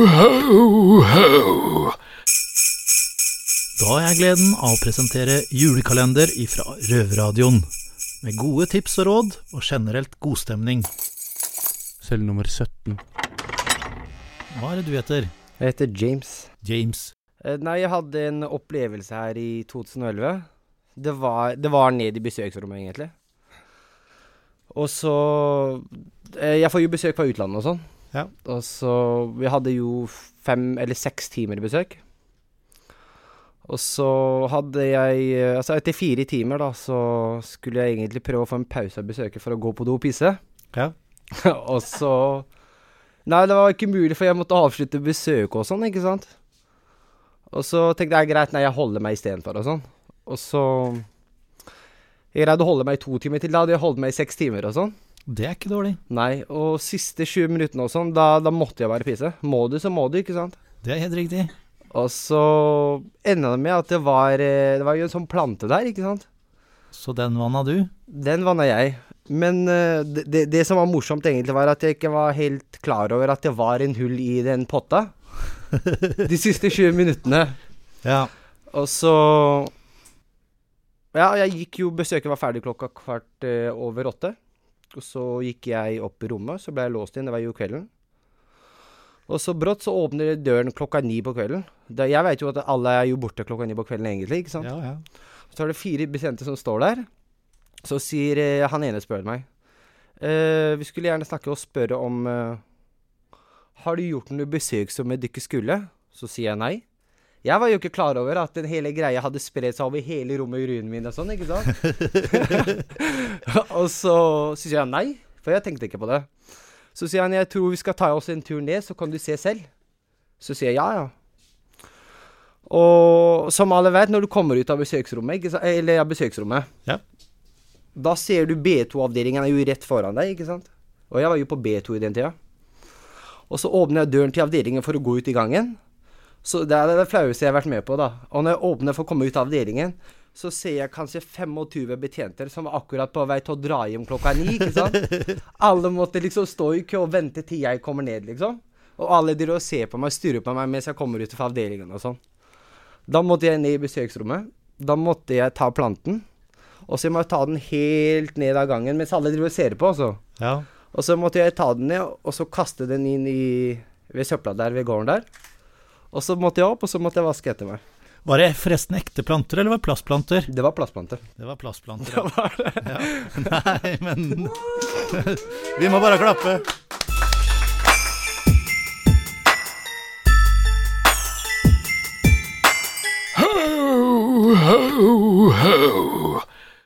Ho, ho. Da har jeg gleden av å presentere julekalender ifra Røverradioen. Med gode tips og råd, og generelt godstemning. Celle nummer 17. Hva er det du heter? Jeg heter James. James. Eh, Nei, jeg hadde en opplevelse her i 2011. Det var, det var ned i besøksrommet, egentlig. Og så eh, Jeg får jo besøk fra utlandet og sånn. Ja. Og så Vi hadde jo fem eller seks timer besøk. Og så hadde jeg Altså, etter fire timer, da, så skulle jeg egentlig prøve å få en pause av besøket for å gå på do og pisse. Ja. og så Nei, det var ikke mulig, for jeg måtte avslutte besøket og sånn, ikke sant. Og så tenkte jeg greit, nei, jeg holder meg istedenfor og sånn. Og så Jeg greide å holde meg i to timer til. Da hadde jeg holdt meg i seks timer og sånn. Det er ikke dårlig. Nei, og siste 20 minuttene og sånn, da, da måtte jeg bare pise. Må du, så må du, ikke sant. Det er helt riktig. Og så enda det med at det var eh, Det var jo en sånn plante der, ikke sant. Så den vanna du? Den vanna jeg. Men eh, det, det, det som var morsomt, egentlig, var at jeg ikke var helt klar over at det var en hull i den potta. De siste 20 minuttene. Ja. Og så Ja, jeg gikk jo Besøket var ferdig klokka kvart eh, over åtte. Og så gikk jeg opp i rommet, så ble jeg låst inn. Det var jo kvelden. Og så brått så åpner døren klokka ni på kvelden. Da, jeg vet jo at alle er jo borte klokka ni på kvelden, egentlig. ikke sant? Ja, ja. Så er det fire betjenter som står der. Så sier eh, han ene spør meg eh, Vi skulle gjerne snakke og spørre om eh, Har du gjort noe besøk som du ikke skulle? Så sier jeg nei. Jeg var jo ikke klar over at den hele greia hadde spredt seg over hele rommet i urin min og sånn, ikke sant? og så sier jeg nei, for jeg tenkte ikke på det. Så sier han jeg tror vi skal ta oss en tur ned, så kan du se selv. Så sier jeg ja, ja. Og som alle vet, når du kommer ut av besøksrommet, eller ja, besøksrommet, Ja. da ser du B2-avdelingen er jo rett foran deg, ikke sant? Og jeg var jo på B2 i den tida. Og så åpner jeg døren til avdelingen for å gå ut i gangen. Så det er det flaueste jeg har vært med på, da. Og når jeg åpner for å komme ut av avdelingen, så ser jeg kanskje 25 betjenter som var akkurat på vei til å dra hjem klokka ni, ikke sant? Alle måtte liksom stå i kø og vente til jeg kommer ned, liksom. Og alle driver og ser på meg, styrer på meg mens jeg kommer ut fra avdelingen og sånn. Da måtte jeg ned i besøksrommet. Da måtte jeg ta planten. Og så må jeg ta den helt ned av gangen mens alle driver og ser på, altså. ja. Og så måtte jeg ta den ned, og så kaste den inn i ved søpla der ved gården der. Og så måtte jeg opp, og så måtte jeg vaske etter meg. Var det forresten ekte planter, eller var det plastplanter? Det var plastplanter. Det var plastplanter. Ja. Det var Ja. Nei, men Vi må bare klappe. Ho, ho, ho.